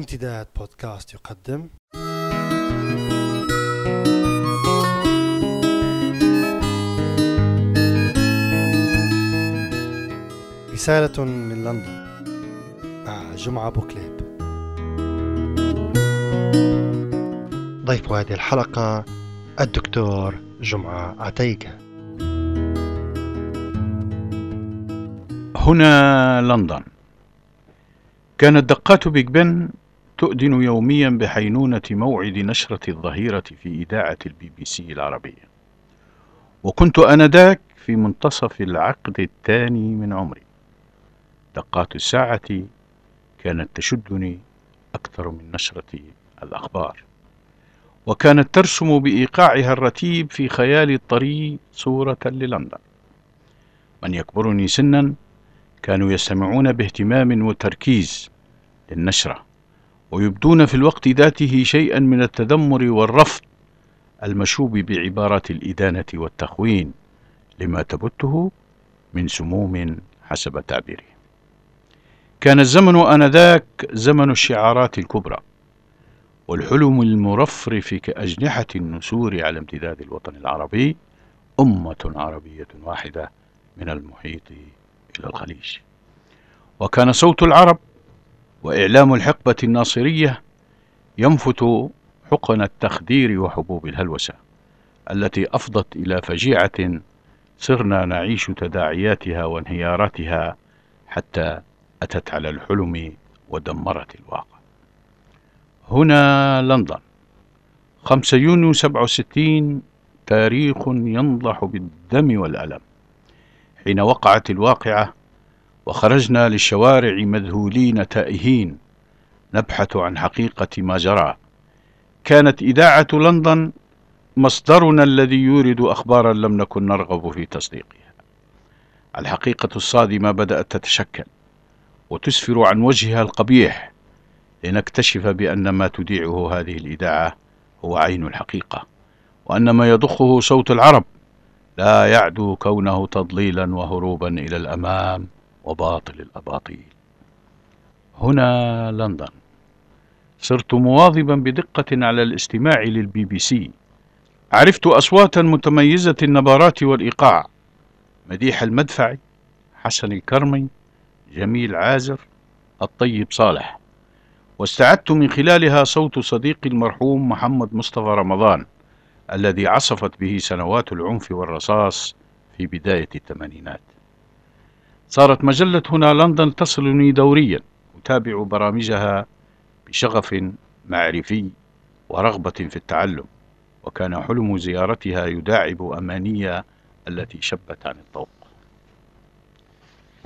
امتداد بودكاست يقدم. رسالة من لندن. مع جمعة بوكليب ضيف هذه الحلقة الدكتور جمعة عتيقة. هنا لندن. كانت دقات بيج بن تؤذن يوميا بحينونة موعد نشرة الظهيرة في إذاعة البي بي سي العربية. وكنت آنذاك في منتصف العقد الثاني من عمري. دقات الساعة كانت تشدني أكثر من نشرة الأخبار. وكانت ترسم بإيقاعها الرتيب في خيالي الطري صورة للندن. من يكبرني سنا كانوا يستمعون باهتمام وتركيز للنشرة. ويبدون في الوقت ذاته شيئا من التذمر والرفض المشوب بعبارات الإدانة والتخوين لما تبته من سموم حسب تعبيره. كان الزمن آنذاك زمن الشعارات الكبرى والحلم المرفرف كأجنحة النسور على امتداد الوطن العربي أمة عربية واحدة من المحيط إلى الخليج. وكان صوت العرب وإعلام الحقبة الناصرية ينفت حقن التخدير وحبوب الهلوسة التي أفضت إلى فجيعة صرنا نعيش تداعياتها وانهياراتها حتى أتت على الحلم ودمرت الواقع. هنا لندن خمسة يونيو سبعة وستين تاريخ ينضح بالدم والألم. حين وقعت الواقعة وخرجنا للشوارع مذهولين تائهين نبحث عن حقيقة ما جرى. كانت إذاعة لندن مصدرنا الذي يورد أخبارا لم نكن نرغب في تصديقها. الحقيقة الصادمة بدأت تتشكل وتسفر عن وجهها القبيح لنكتشف بأن ما تذيعه هذه الإذاعة هو عين الحقيقة وأن ما يضخه صوت العرب لا يعدو كونه تضليلا وهروبا إلى الأمام. وباطل الأباطيل. هنا لندن. صرت مواظبا بدقة على الاستماع للبي بي سي. عرفت أصواتا متميزة النبرات والإيقاع. مديح المدفعي حسن الكرمي جميل عازر الطيب صالح. واستعدت من خلالها صوت صديقي المرحوم محمد مصطفى رمضان الذي عصفت به سنوات العنف والرصاص في بداية الثمانينات. صارت مجلة هنا لندن تصلني دوريا أتابع برامجها بشغف معرفي ورغبة في التعلم وكان حلم زيارتها يداعب أمانية التي شبت عن الطوق.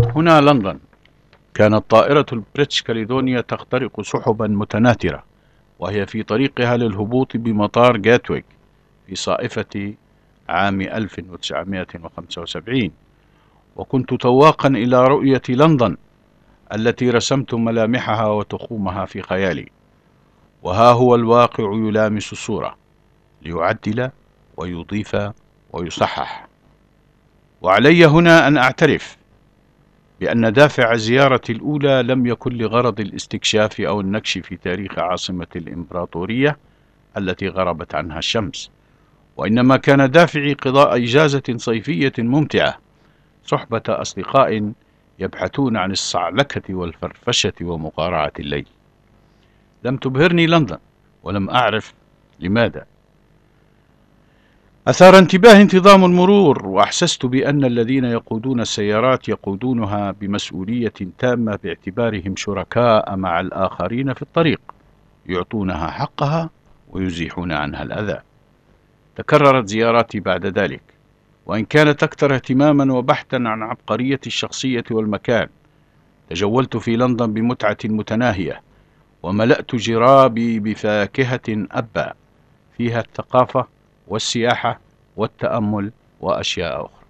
هنا لندن كانت طائرة البريتش كاليدونيا تخترق سحبا متناثرة وهي في طريقها للهبوط بمطار جاتويك في صائفة عام 1975 وكنت تواقا إلى رؤية لندن التي رسمت ملامحها وتخومها في خيالي. وها هو الواقع يلامس الصورة ليعدل ويضيف ويصحح. وعلي هنا أن أعترف بأن دافع الزيارة الأولى لم يكن لغرض الاستكشاف أو النكش في تاريخ عاصمة الإمبراطورية التي غربت عنها الشمس وإنما كان دافعي قضاء إجازة صيفية ممتعة صحبة أصدقاء يبحثون عن الصعلكة والفرفشة ومقارعة الليل. لم تبهرني لندن ولم أعرف لماذا. أثار انتباه انتظام المرور وأحسست بأن الذين يقودون السيارات يقودونها بمسؤولية تامة باعتبارهم شركاء مع الآخرين في الطريق يعطونها حقها ويزيحون عنها الأذى. تكررت زياراتي بعد ذلك. وإن كانت أكثر اهتماما وبحثا عن عبقرية الشخصية والمكان. تجولت في لندن بمتعة متناهية وملأت جرابي بفاكهة أبا. فيها الثقافة والسياحة والتأمل وأشياء أخرى.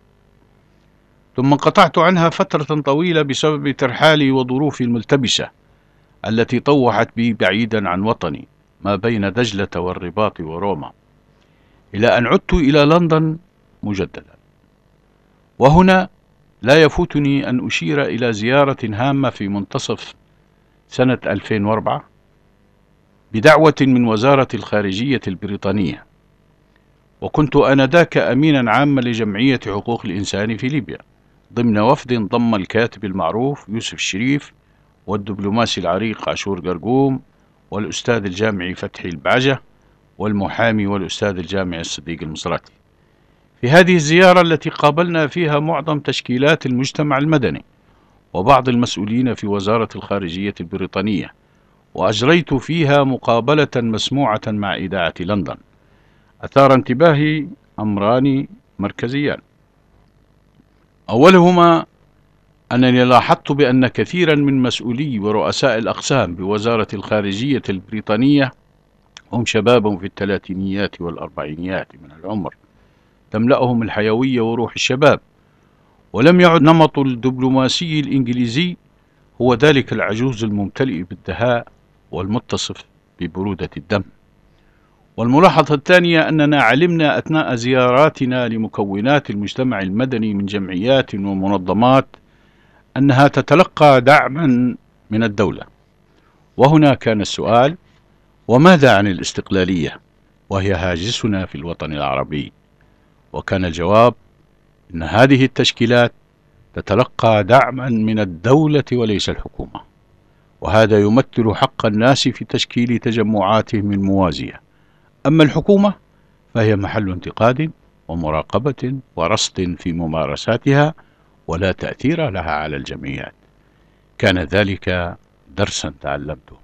ثم انقطعت عنها فترة طويلة بسبب ترحالي وظروفي الملتبسة التي طوحت بي بعيدا عن وطني ما بين دجلة والرباط وروما. إلى أن عدت إلى لندن مجددا. وهنا لا يفوتني أن أشير إلى زيارة هامة في منتصف سنة 2004 بدعوة من وزارة الخارجية البريطانية. وكنت آنذاك أمينا عاما لجمعية حقوق الإنسان في ليبيا ضمن وفد ضم الكاتب المعروف يوسف الشريف والدبلوماسي العريق عاشور قرقوم والأستاذ الجامعي فتحي البعجة والمحامي والأستاذ الجامعي الصديق المصراتي. في هذه الزيارة التي قابلنا فيها معظم تشكيلات المجتمع المدني وبعض المسؤولين في وزارة الخارجية البريطانية وأجريت فيها مقابلة مسموعة مع إذاعة لندن. أثار انتباهي أمران مركزيان. أولهما أنني لاحظت بأن كثيرا من مسؤولي ورؤساء الأقسام بوزارة الخارجية البريطانية هم شباب في الثلاثينيات والأربعينيات من العمر. تملأهم الحيوية وروح الشباب. ولم يعد نمط الدبلوماسي الإنجليزي هو ذلك العجوز الممتلئ بالدهاء والمتصف ببرودة الدم. والملاحظة الثانية أننا علمنا أثناء زياراتنا لمكونات المجتمع المدني من جمعيات ومنظمات أنها تتلقى دعما من الدولة. وهنا كان السؤال وماذا عن الاستقلالية؟ وهي هاجسنا في الوطن العربي. وكان الجواب أن هذه التشكيلات تتلقى دعما من الدولة وليس الحكومة وهذا يمثل حق الناس في تشكيل تجمعاتهم الموازية. أما الحكومة فهي محل انتقاد ومراقبة ورصد في ممارساتها ولا تأثير لها على الجمعيات. كان ذلك درسا تعلمته.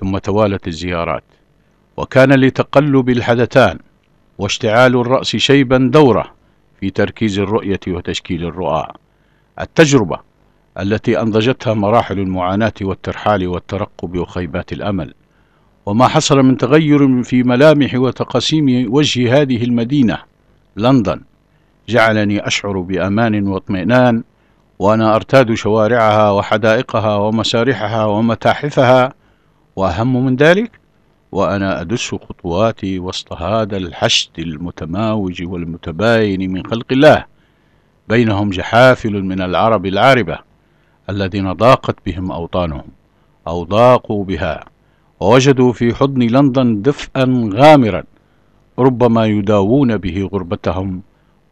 ثم توالت الزيارات وكان لتقلب الحدثان واشتعال الرأس شيبا دورة في تركيز الرؤية وتشكيل الرؤى التجربة التي أنضجتها مراحل المعاناة والترحال والترقب وخيبات الأمل وما حصل من تغير في ملامح وتقاسيم وجه هذه المدينة لندن. جعلني أشعر بأمان واطمئنان وأنا أرتاد شوارعها وحدائقها ومسارحها ومتاحفها وأهم من ذلك وأنا أدس خطواتي وسط هذا الحشد المتماوج والمتباين من خلق الله. بينهم جحافل من العرب العاربة الذين ضاقت بهم أوطانهم أو ضاقوا بها. ووجدوا في حضن لندن دفئا غامرا ربما يداوون به غربتهم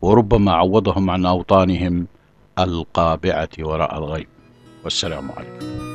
وربما عوضهم عن أوطانهم القابعة وراء الغيب. والسلام عليكم.